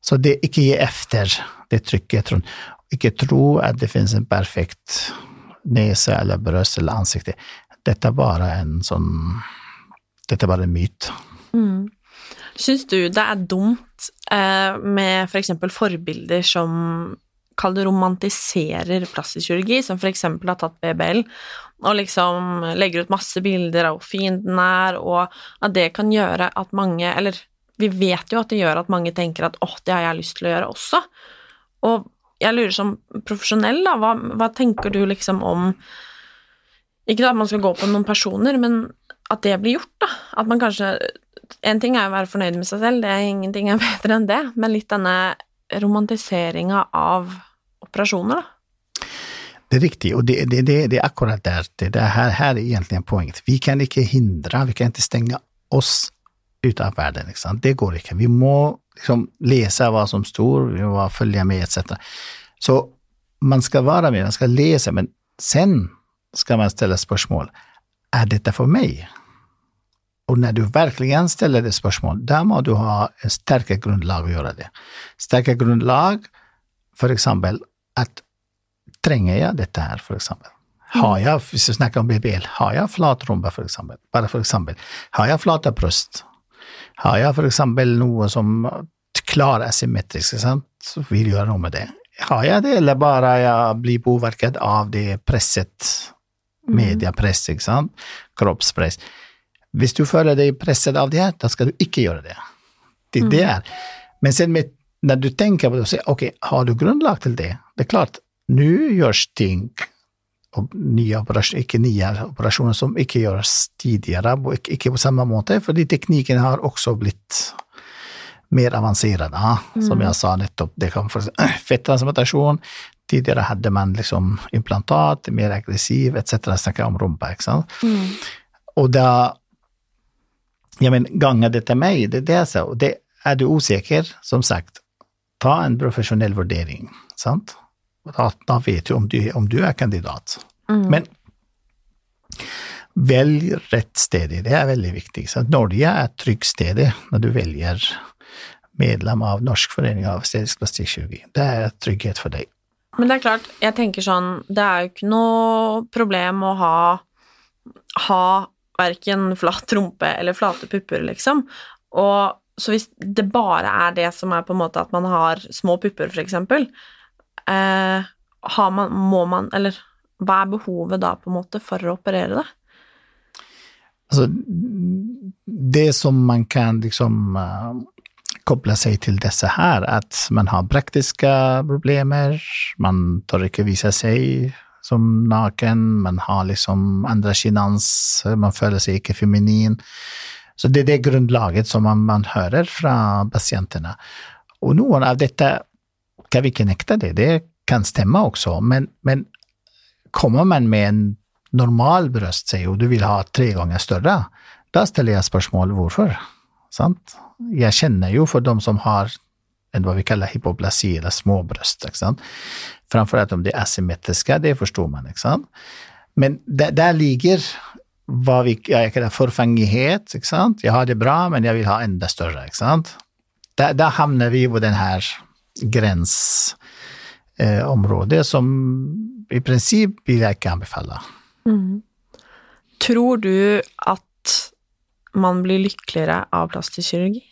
Så det, ikke gi efter det trykket. Ikke tro at det finnes en perfekt nese eller bryst eller ansikte. Dette er bare en sånn Dette er bare en myt. Mm. Syns du det er dumt eh, med f.eks. For forbilder som kall det romantiserer plastisk kirurgi, som f.eks. har tatt BBL, og liksom legger ut masse bilder av hvor fin den er, og at det kan gjøre at mange, eller vi vet jo at det gjør at mange tenker at åh, det har jeg lyst til å gjøre også. Og jeg lurer som profesjonell, da, hva, hva tenker du liksom om Ikke at man skal gå på noen personer, men at det blir gjort, da. At man kanskje En ting er å være fornøyd med seg selv, det er ingenting er bedre enn det, men litt denne romantiseringa av operasjoner, da. Det är riktigt, och det, det, det, det är akkurat där, det, det här, här är egentligen poängen. Vi kan inte hindra, vi kan inte stänga oss utav världen. Liksom. Det går inte. Vi må liksom, läsa vad som står, vi må följa med etc. Så man ska vara med, man ska läsa, men sen ska man ställa spörsmål. Är detta för mig? Och när du verkligen ställer det spörsmål, där må du ha en starkare grundlag att göra det. Starkare grundlag, för exempel, att tränger jag detta här, för exempel? Har jag, vi ska snacka om BBL, har jag flatrumba för exempel, bara för exempel, har jag flata bröst, har jag för exempel något som klar asymmetrisk, så vill jag göra något med det. Har jag det eller bara jag blir påverkad av det presset, mm. mediapress, sant? kroppspress. Hvis du føler dig pressad av det, då ska du inte göra det. Det, mm. det är. Men sen med, när du tänker på det, okej, okay, har du grundlag till det? Det är klart, nu görs ting nya operationer, ikke nya operationer som ikke gjøres tidligere, og ikke, ikke på samme måte, fordi teknikken har også blitt mer avancerad. Mm. Som jag sa nettopp, det kan få [clears throat] fettransplantation. Tidigare hade man liksom implantat, mer aggressiv etc. Snacka om rumpa. Mm. Och då, ja men gånger det till mig, det, det är så. Det, är du osäker, som sagt, ta en professionell värdering. Sant? Da vet du om du, om du är kandidat. Mm. Men välj rätt sted, det är väldigt viktigt. Så Norge är ett tryggt sted när du väljer medlem av Norsk förening av estetisk plastikkirurgi. Det är trygghet för dig. Men det är klart, jag tänker sånn, det är ju inte något problem att ha, ha varken flat rumpe eller flate pupper, liksom. Och så hvis det bara är det som är på en måte at man har små pupper, for eksempel, eh, har man, må man Eller hva er behovet da, på en måte, for å operere det? Alltså, det som man kan liksom uh, koppla sig till dessa här, att man har praktiska problemer, man tar inte visa sig som naken, man har liksom andra kinans, man följer sig icke feminin. Så det är det grundlaget som man, man hör från patienterna. Och någon av detta kan vi knäcka det, det kan stämma också, men, men kommer man med en normal bröst säg, och du vill ha tre gånger större, då ställer jag spörsmål varför. Sant? Jag känner ju för de som har en vad vi kallar hypoplasi eller små bröst. Framförallt om det är asymmetriska, det förstår man. Sant? Men där, där ligger vad vi jag kallar förfänglighet. Jag har det bra, men jag vill ha ännu större. Där, där hamnar vi på den här gränsområdet eh, som i princip vill jag inte anbefalla. Mm. Tror du att man blir lyckligare av plastisk kirurgi?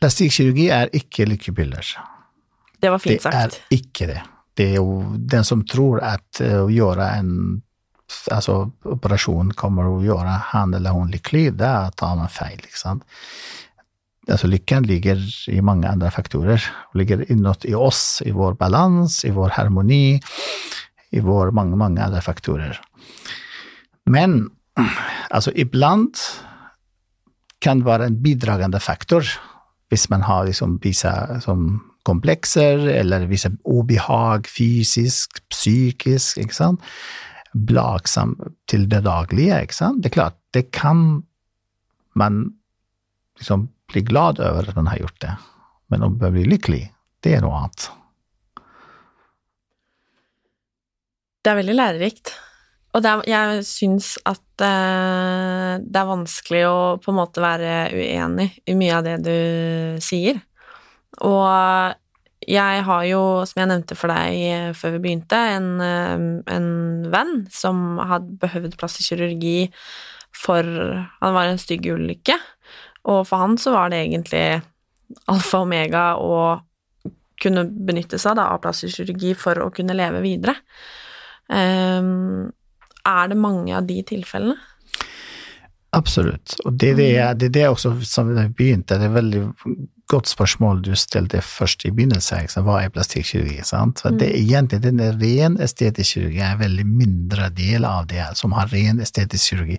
Plastikkirurgi är icke lyckobilder. Det var fint sagt. Det är icke det. Det är den som tror att uh, göra en alltså, operation kommer att göra han eller hon lycklig, där tar man fel. Liksom. Alltså lyckan ligger i många andra faktorer. Den ligger inåt i oss, i vår balans, i vår harmoni, i vår många, många andra faktorer. Men alltså ibland kan det vara en bidragande faktor. Om man har liksom vissa som komplexer eller vissa obehag fysiskt, psykiskt, liksom, blagsam till det dagliga. Det är klart, det kan man liksom bli glad över att man har gjort det. Men att bli lycklig, det är något annat. Det är väldigt lärorikt. Och er, jag syns att eh, det är vanskelig å på en måte være uenig i mye av det du säger. Och jag har ju, som jag nämnde för dig før vi begynte, en, eh, en vän som hade behövt plastisk kirurgi för Han var en stygg ulykke, og for han så var det egentlig alfa og omega å kunne benytte seg da, av plastisk kirurgi for å kunne leve videre. Um, är det många av de tillfällena? Absolut, och det är det, det, är det också som vi begynte, det är väldigt gott spörsmål du ställde först i begynnelsen, vad är plastikkirurgi? Sant? Mm. Det är egentligen den ren estetisk kirurgi är en väldigt mindre del av det som har ren estetisk kirurgi.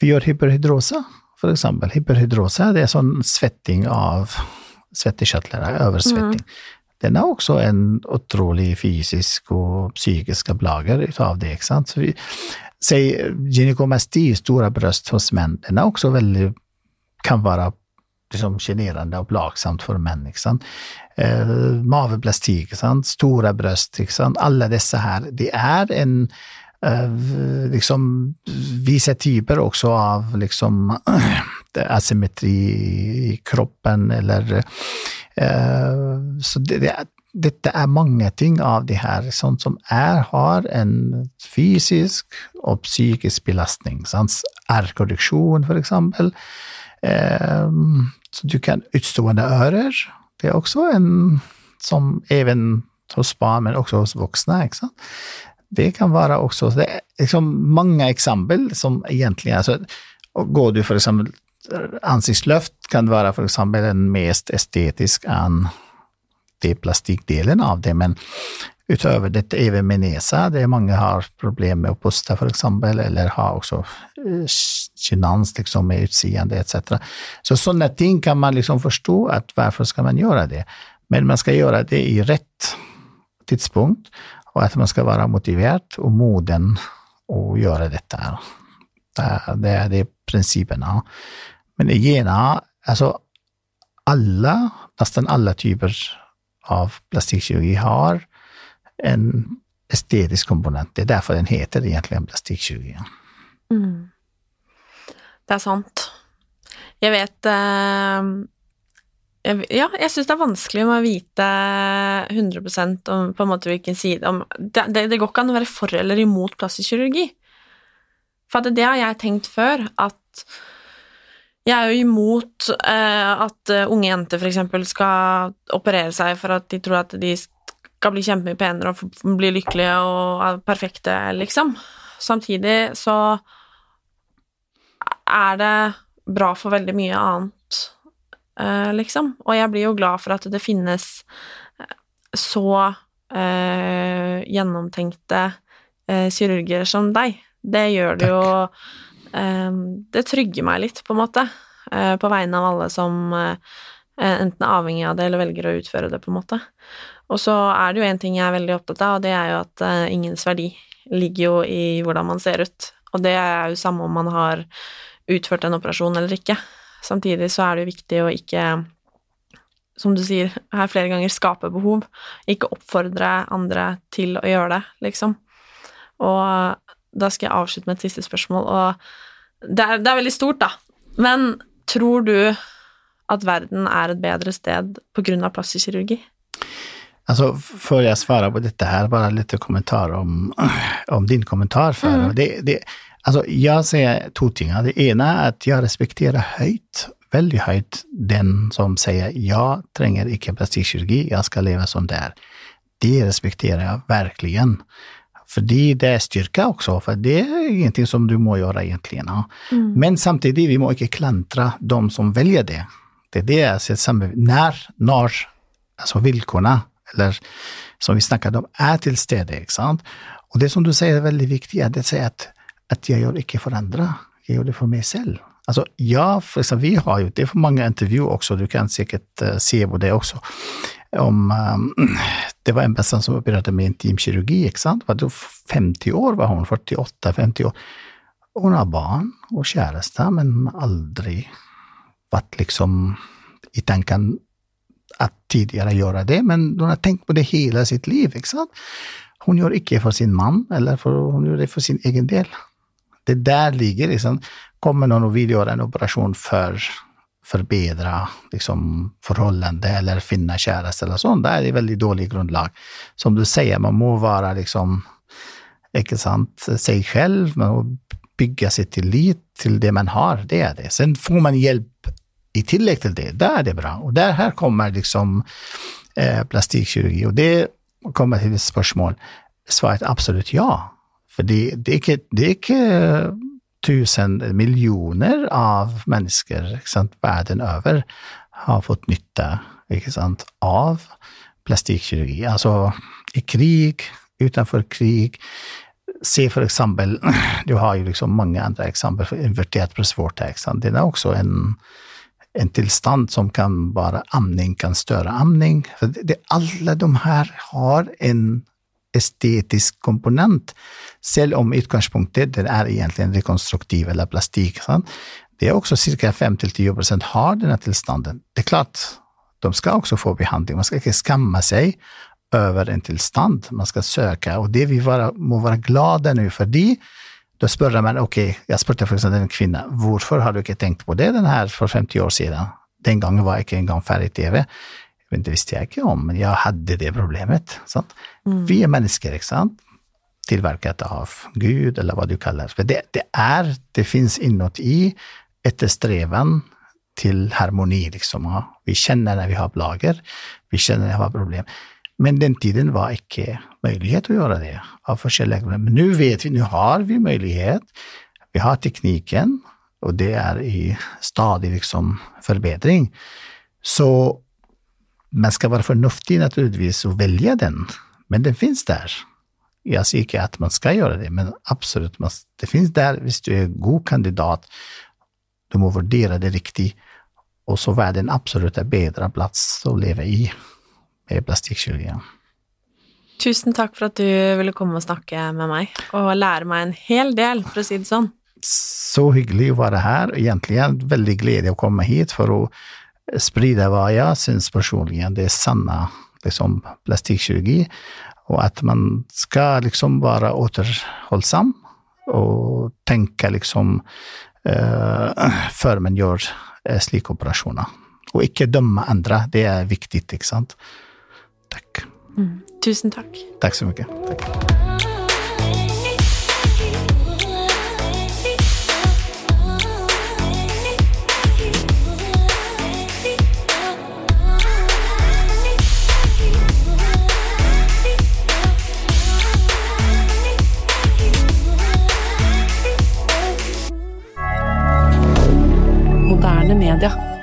Vi gör hyperhidrosa, för exempel. Hyperhidrosa, det är sån svettning av svettkörtlar, översvettning. Mm. Den har också en otrolig fysisk och psykiska plager utav det. Sant? Så vi, säg gynekomasti, stora bröst hos män, den är också väldigt, kan vara liksom generande och plagsamt för män. Eh, maveplastik, stora bröst, alla dessa här, det är en Eh, liksom vissa typer också av liksom [clears throat] asymmetri i kroppen eller eh, så det, det, det, är många ting av det här, sånt som är, har en fysisk och psykisk belastning. Ärrkorrektion för exempel. Eh, så du kan utstående öron. Det är också en som även hos barn men också hos vuxna. Det kan vara också, det är liksom många exempel som egentligen, alltså, går du för exempel ansiktslyft kan vara för exempel den mest estetiska än det plastikdelen av det, men utöver det även med näsa, det är många har problem med att pusta för exempel, eller har också eh, genans liksom med utseende etc. Så sådana ting kan man liksom förstå att varför ska man göra det? Men man ska göra det i rätt tidpunkt och att man ska vara motiverad och moden att göra detta. Det är de principerna. Men igen, alltså alla, nästan alla typer av plastikkirurgi har en estetisk komponent. Det är därför den heter egentligen plastikkirurgi. Mm. Det är sant. Jag vet eh, jeg, Ja, jeg syns det är vanskelig å vite 100 om på en måte hvilken side om, det, det, det, går ikke an å være for eller imot plastikkirurgi. For det, det har jeg tenkt før, at jeg er jo imot eh, at eh, unge jenter f.eks. skal operere seg for at de tror at de skal bli kjempemye penere og bli lykkelige og er perfekte, liksom. Samtidig så er det bra for veldig mye annet liksom. Og jeg blir jo glad for at det finnes eh, så eh, gjennomtenkte eh, kirurger som deg. Det gjør det jo eh, Det trygger meg litt, på en måte, eh, på vegne av alle som enten er avhengig av det eller velger å utføre det, på en måte. Og så er det jo en ting jeg er veldig opptatt av, og det er jo at ingens verdi ligger jo i hvordan man ser ut. Og det er jo samme om man har utført en operasjon eller ikke. Samtidig så er det jo viktig å ikke, som du sier her flere ganger, skape behov. Ikke oppfordre andre til å gjøre det, liksom. Og da skal jeg avslutte med et siste spørsmål, og det er, det er veldig stort, da. Men tror du at verden er et bedre sted av plastisk kirurgi? Alltså, för jag svarar på detta här, bara lite kommentar om, [clears throat] om din kommentar. För mm. det, det, alltså, jag säger två ting. Det ena är att jag respekterar höjt, väldigt höjt, den som säger jag tränger icke plastikkirurgi, jag ska leva som det är. Det respekterar jag verkligen. För det, det är styrka också, för det är ingenting som du må göra egentligen. Ja. Mm. Men samtidigt, vi må inte klantra de som väljer det. Det är det jag ser, när, när, alltså villkorna eller som vi snackade om, är till stede. Och det som du säger är väldigt viktigt, det är att, att jag gör icke för andra, jag gör det för mig själv. Alltså, ja, för vi har ju, det är för många intervjuer också, du kan säkert uh, se på det också. Om, um, [clears throat] det var en person som opererade med intimkirurgi, inte sant? Var 50 år var hon, 48, 50 år. Hon har barn och käresta, men aldrig varit liksom i tanken att tidigare göra det, men hon har tänkt på det hela sitt liv. Inte Hon gör icke för sin man, eller för, hon gör det för sin egen del. Det där ligger liksom, kommer någon och vill göra en operation för förbättra liksom, förhållande eller finna käraste eller sånt, Det är det väldigt dålig grundlag. Som du säger, man må vara liksom, inte sant, sig själv, man må bygga sitt tillit till det man har, det är det. Sen får man hjälp i tillägg till det, där är det bra. Och där här kommer liksom eh, plastikkirurgi. Och det kommer till ett spörsmål. Svaret är absolut ja. För det, det, är inte, det är inte tusen miljoner av människor sant, världen över har fått nytta sant, av plastikkirurgi. Alltså i krig, utanför krig. Se för exempel, [clears throat] du har ju liksom många andra exempel för inverterat bröstvårta. Det är också en en tillstånd som kan vara amning, kan störa amning. Det, det, alla de här har en estetisk komponent, selv om utgangspunktet är egentligen rekonstruktiv eller plastik. Sant? Det är också cirka 5-10 procent har den här tillstånden. Det är klart, de ska också få behandling. Man ska inte skamma sig över en tillstånd. Man ska söka och det vi vara, må vara glada nu för det då spurrar man, okej, okay, jag spurte för exempel en kvinna, varför har du inte tänkt på det den här för 50 år sedan? Den gången var jag inte en gång färg-tv. Det visste jag inte om, men jag hade det problemet. Sant? Mm. Vi är människor, sant? Tillverkat av Gud eller vad du kallar det. Det, det är, det finns inuti ett strävan till harmoni. Liksom. Ja. Vi känner när vi har plager, vi känner när vi har problem. Men den tiden var icke möjlighet att göra det av forskjellige Men nu vet vi, nu har vi möjlighet. Vi har tekniken och det är i stadig liksom förbättring. Så man ska vara förnuftig naturligtvis och välja den. Men den finns där. Jag säger inte att man ska göra det, men absolut, man, det finns där. Om du är god kandidat, du må värdera det riktigt. Och så är det en absolut bättre plats att leva i med plastikkirurgi. Tusen takk for at du ville komme og snakke med meg, og lære meg en hel del, for å si det sånn. Så hyggelig å være her. Egentlig veldig gledelig å komme hit for å sprida hva jeg syns personlig det er sanna liksom, plastikkirurgi, og at man skal liksom være återholdsom og tenke liksom uh, før man gjør uh, slike operasjoner. Og ikke dømme andre, det er viktig, ikke sant. Takk. Mm. Tusen tack. Tack så mycket. Tack. moderne media.